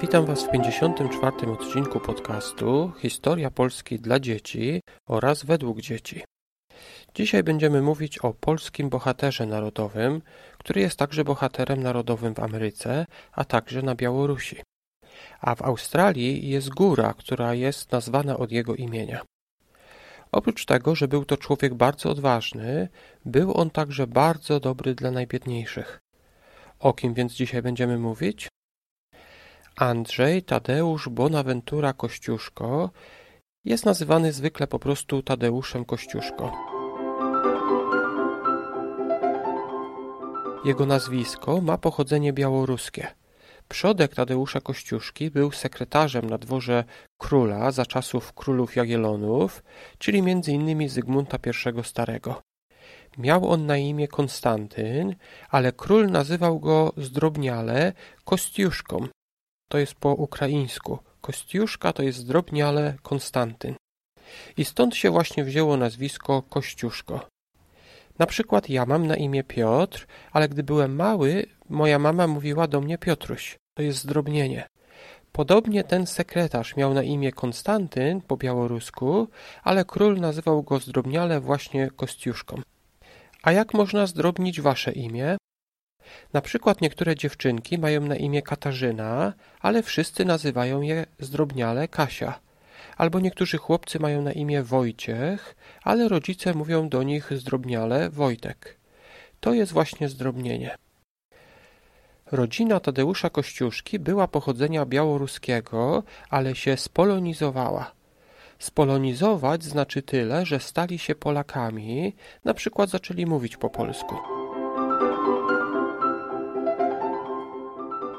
Witam Was w 54. odcinku podcastu Historia Polski dla dzieci oraz według dzieci. Dzisiaj będziemy mówić o polskim bohaterze narodowym, który jest także bohaterem narodowym w Ameryce, a także na Białorusi. A w Australii jest góra, która jest nazwana od jego imienia. Oprócz tego, że był to człowiek bardzo odważny, był on także bardzo dobry dla najbiedniejszych. O kim więc dzisiaj będziemy mówić? Andrzej Tadeusz Bonaventura Kościuszko jest nazywany zwykle po prostu Tadeuszem Kościuszko. Jego nazwisko ma pochodzenie białoruskie. Przodek Tadeusza Kościuszki był sekretarzem na dworze króla za czasów królów Jagiellonów, czyli m.in. Zygmunta I Starego. Miał on na imię Konstantyn, ale król nazywał go zdrobniale Kostiuszką, to jest po ukraińsku. Kostiuszka to jest zdrobniale Konstantyn. I stąd się właśnie wzięło nazwisko Kościuszko. Na przykład ja mam na imię Piotr, ale gdy byłem mały, moja mama mówiła do mnie Piotruś. To jest zdrobnienie. Podobnie ten sekretarz miał na imię Konstantyn po białorusku, ale król nazywał go zdrobniale właśnie Kostiuszką. A jak można zdrobnić wasze imię? Na przykład niektóre dziewczynki mają na imię Katarzyna, ale wszyscy nazywają je zdrobniale Kasia. Albo niektórzy chłopcy mają na imię Wojciech, ale rodzice mówią do nich zdrobniale Wojtek. To jest właśnie zdrobnienie. Rodzina Tadeusza Kościuszki była pochodzenia białoruskiego, ale się spolonizowała. Spolonizować znaczy tyle, że stali się Polakami, na przykład zaczęli mówić po polsku.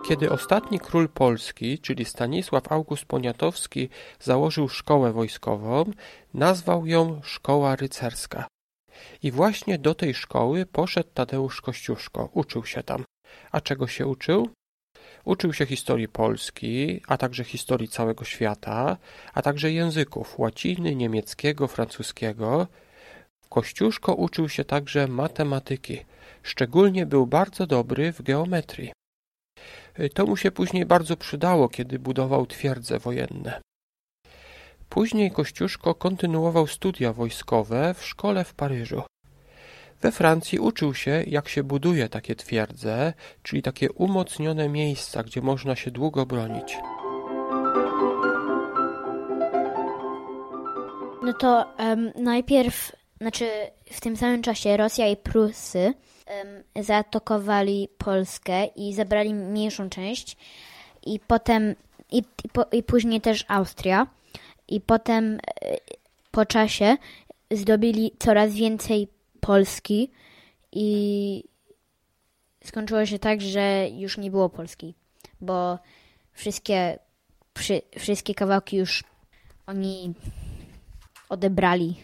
Kiedy ostatni król Polski, czyli Stanisław August Poniatowski, założył szkołę wojskową, nazwał ją Szkoła Rycerska. I właśnie do tej szkoły poszedł Tadeusz Kościuszko, uczył się tam. A czego się uczył? Uczył się historii Polski, a także historii całego świata, a także języków łaciny, niemieckiego, francuskiego. Kościuszko uczył się także matematyki. Szczególnie był bardzo dobry w geometrii. To mu się później bardzo przydało, kiedy budował twierdze wojenne. Później Kościuszko kontynuował studia wojskowe w szkole w Paryżu. We Francji uczył się, jak się buduje takie twierdze, czyli takie umocnione miejsca, gdzie można się długo bronić. No to um, najpierw, znaczy w tym samym czasie Rosja i Prusy zaatakowali Polskę i zabrali mniejszą część i potem i, i, po, i później też Austria i potem e, po czasie zdobyli coraz więcej Polski i skończyło się tak, że już nie było Polski, bo wszystkie, przy, wszystkie kawałki już oni odebrali.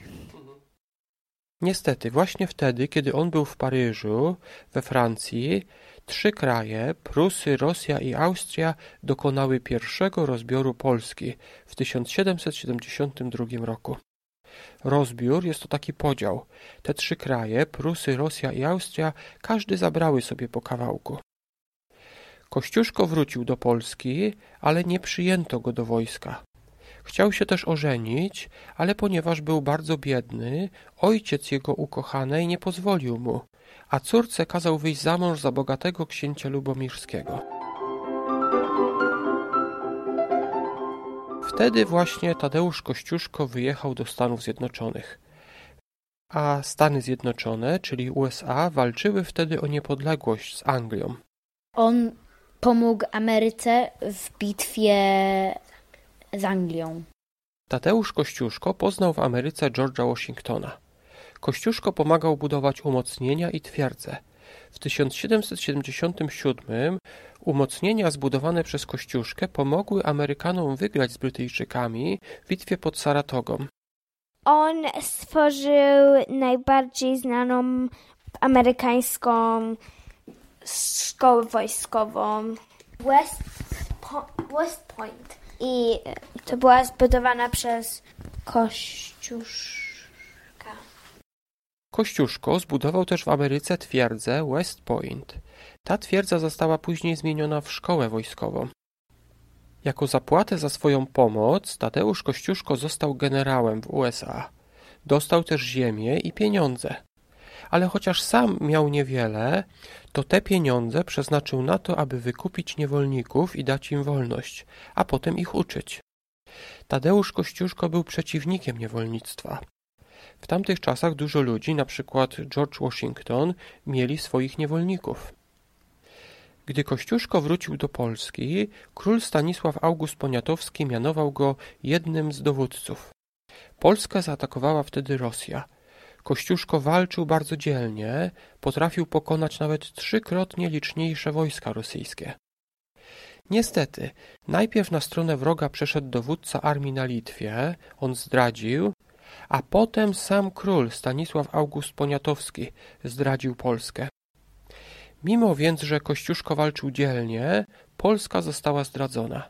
Niestety, właśnie wtedy, kiedy on był w Paryżu, we Francji, trzy kraje, Prusy, Rosja i Austria, dokonały pierwszego rozbioru Polski w 1772 roku. Rozbiór jest to taki podział. Te trzy kraje, Prusy, Rosja i Austria, każdy zabrały sobie po kawałku. Kościuszko wrócił do Polski, ale nie przyjęto go do wojska. Chciał się też ożenić, ale ponieważ był bardzo biedny, ojciec jego ukochanej nie pozwolił mu, a córce kazał wyjść za mąż za bogatego księcia lubomirskiego. Wtedy właśnie Tadeusz Kościuszko wyjechał do Stanów Zjednoczonych. A Stany Zjednoczone, czyli USA, walczyły wtedy o niepodległość z Anglią. On pomógł Ameryce w bitwie z Anglią. Tadeusz Kościuszko poznał w Ameryce George'a Washingtona. Kościuszko pomagał budować umocnienia i twierdze. W 1777 umocnienia zbudowane przez Kościuszkę pomogły Amerykanom wygrać z Brytyjczykami w bitwie pod Saratogą. On stworzył najbardziej znaną amerykańską szkołę wojskową West, po West Point. I to była zbudowana przez Kościusz. Kościuszko zbudował też w Ameryce twierdzę West Point. Ta twierdza została później zmieniona w szkołę wojskową. Jako zapłatę za swoją pomoc Tadeusz Kościuszko został generałem w USA. Dostał też ziemię i pieniądze. Ale chociaż sam miał niewiele, to te pieniądze przeznaczył na to, aby wykupić niewolników i dać im wolność, a potem ich uczyć. Tadeusz Kościuszko był przeciwnikiem niewolnictwa. W tamtych czasach dużo ludzi, na przykład George Washington, mieli swoich niewolników. Gdy Kościuszko wrócił do Polski, król Stanisław August Poniatowski mianował go jednym z dowódców. Polskę zaatakowała wtedy Rosja. Kościuszko walczył bardzo dzielnie, potrafił pokonać nawet trzykrotnie liczniejsze wojska rosyjskie. Niestety, najpierw na stronę wroga przeszedł dowódca armii na Litwie, on zdradził, a potem sam król Stanisław August Poniatowski zdradził Polskę. Mimo więc, że Kościuszko walczył dzielnie, Polska została zdradzona.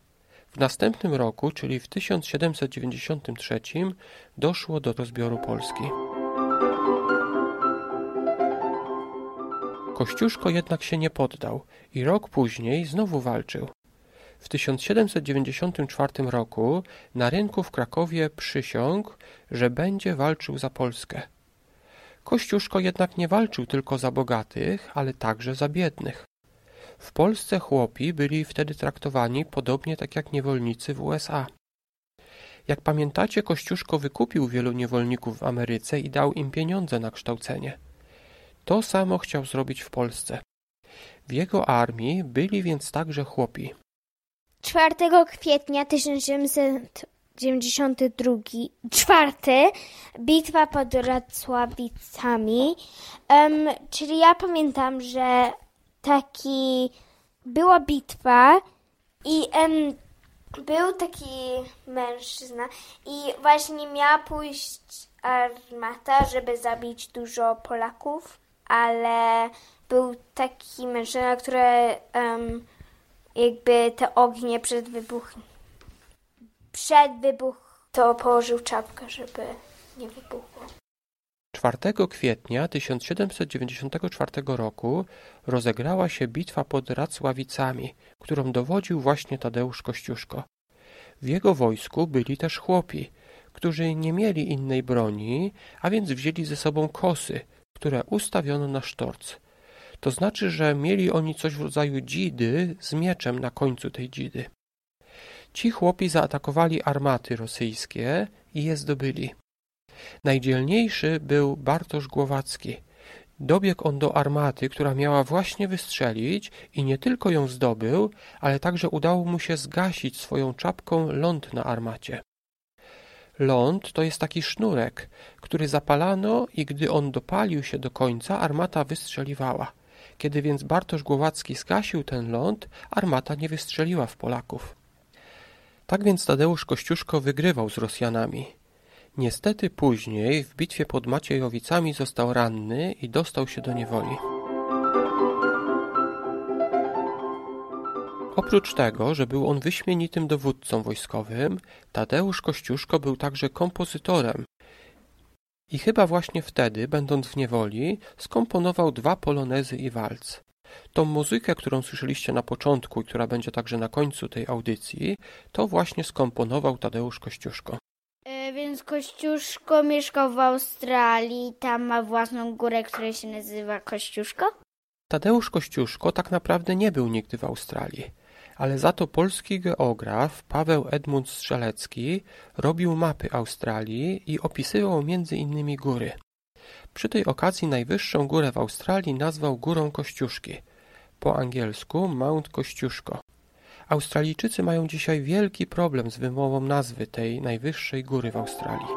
W następnym roku, czyli w 1793, doszło do rozbioru Polski. Kościuszko jednak się nie poddał i rok później znowu walczył. W 1794 roku na rynku w Krakowie przysiągł, że będzie walczył za Polskę. Kościuszko jednak nie walczył tylko za bogatych, ale także za biednych. W Polsce chłopi byli wtedy traktowani podobnie tak jak niewolnicy w USA. Jak pamiętacie, Kościuszko wykupił wielu niewolników w Ameryce i dał im pieniądze na kształcenie. To samo chciał zrobić w Polsce. W jego armii byli więc także chłopi. 4 kwietnia 1792, czwarty, bitwa pod Racławicami. Um, czyli ja pamiętam, że taki była bitwa i um, był taki mężczyzna i właśnie miała pójść armata, żeby zabić dużo Polaków, ale był taki mężczyzna, który um, jakby te ognie przed wybuchem przed wybuch to położył czapkę, żeby nie wybuchło. 4 kwietnia 1794 roku rozegrała się bitwa pod Racławicami, którą dowodził właśnie Tadeusz Kościuszko. W jego wojsku byli też chłopi, którzy nie mieli innej broni, a więc wzięli ze sobą kosy, które ustawiono na sztorc. To znaczy, że mieli oni coś w rodzaju dzidy z mieczem na końcu tej dzidy. Ci chłopi zaatakowali armaty rosyjskie i je zdobyli. Najdzielniejszy był Bartosz Głowacki. Dobiegł on do armaty, która miała właśnie wystrzelić i nie tylko ją zdobył, ale także udało mu się zgasić swoją czapką ląd na armacie. Ląd to jest taki sznurek, który zapalano i gdy on dopalił się do końca, armata wystrzeliwała. Kiedy więc Bartosz Głowacki zgasił ten ląd, armata nie wystrzeliła w Polaków. Tak więc Tadeusz Kościuszko wygrywał z Rosjanami. Niestety później w bitwie pod Maciejowicami został ranny i dostał się do niewoli. Oprócz tego, że był on wyśmienitym dowódcą wojskowym, Tadeusz Kościuszko był także kompozytorem i chyba właśnie wtedy, będąc w niewoli, skomponował dwa polonezy i walc. Tą muzykę, którą słyszeliście na początku i która będzie także na końcu tej audycji, to właśnie skomponował Tadeusz Kościuszko. E, więc Kościuszko mieszkał w Australii, tam ma własną górę, która się nazywa Kościuszko? Tadeusz Kościuszko tak naprawdę nie był nigdy w Australii, ale za to polski geograf Paweł Edmund Strzelecki robił mapy Australii i opisywał między innymi góry. Przy tej okazji najwyższą górę w Australii nazwał Górą Kościuszki, po angielsku Mount Kościuszko. Australijczycy mają dzisiaj wielki problem z wymową nazwy tej najwyższej góry w Australii.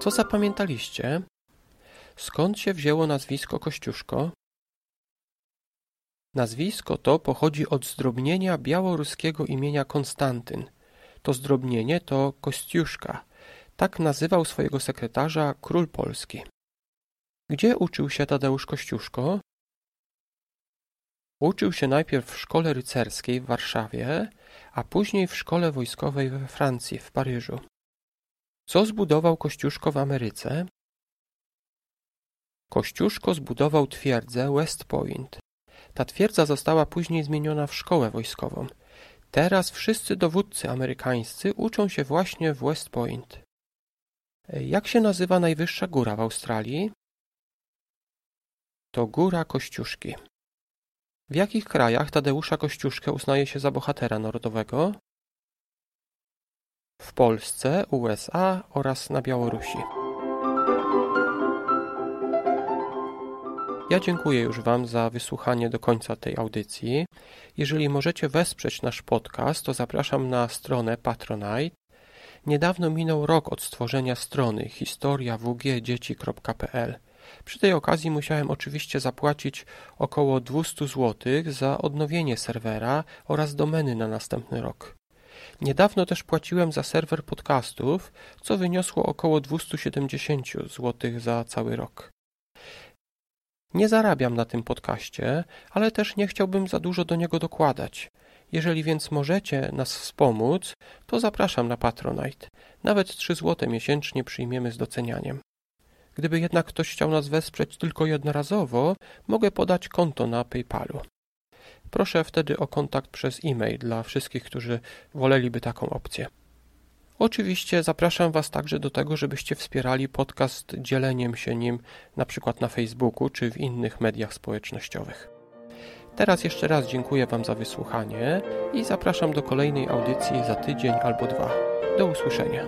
Co zapamiętaliście? Skąd się wzięło nazwisko Kościuszko? Nazwisko to pochodzi od zdrobnienia białoruskiego imienia Konstantyn. To zdrobnienie to Kościuszka, tak nazywał swojego sekretarza król Polski. Gdzie uczył się Tadeusz Kościuszko? Uczył się najpierw w szkole rycerskiej w Warszawie, a później w szkole wojskowej we Francji, w Paryżu. Co zbudował Kościuszko w Ameryce? Kościuszko zbudował twierdzę West Point. Ta twierdza została później zmieniona w szkołę wojskową. Teraz wszyscy dowódcy amerykańscy uczą się właśnie w West Point. Jak się nazywa najwyższa góra w Australii? To Góra Kościuszki. W jakich krajach Tadeusza Kościuszkę uznaje się za bohatera narodowego? W Polsce, USA oraz na Białorusi. Ja dziękuję już Wam za wysłuchanie do końca tej audycji. Jeżeli możecie wesprzeć nasz podcast, to zapraszam na stronę Patronite. Niedawno minął rok od stworzenia strony historiawgdzieci.pl. Przy tej okazji musiałem oczywiście zapłacić około 200 zł za odnowienie serwera oraz domeny na następny rok. Niedawno też płaciłem za serwer podcastów, co wyniosło około 270 zł za cały rok. Nie zarabiam na tym podcaście, ale też nie chciałbym za dużo do niego dokładać. Jeżeli więc możecie nas wspomóc, to zapraszam na Patronite. Nawet 3 zł miesięcznie przyjmiemy z docenianiem. Gdyby jednak ktoś chciał nas wesprzeć tylko jednorazowo, mogę podać konto na PayPalu. Proszę wtedy o kontakt przez e-mail dla wszystkich, którzy woleliby taką opcję. Oczywiście zapraszam Was także do tego, żebyście wspierali podcast dzieleniem się nim na przykład na Facebooku czy w innych mediach społecznościowych. Teraz jeszcze raz dziękuję Wam za wysłuchanie i zapraszam do kolejnej audycji za tydzień albo dwa. Do usłyszenia.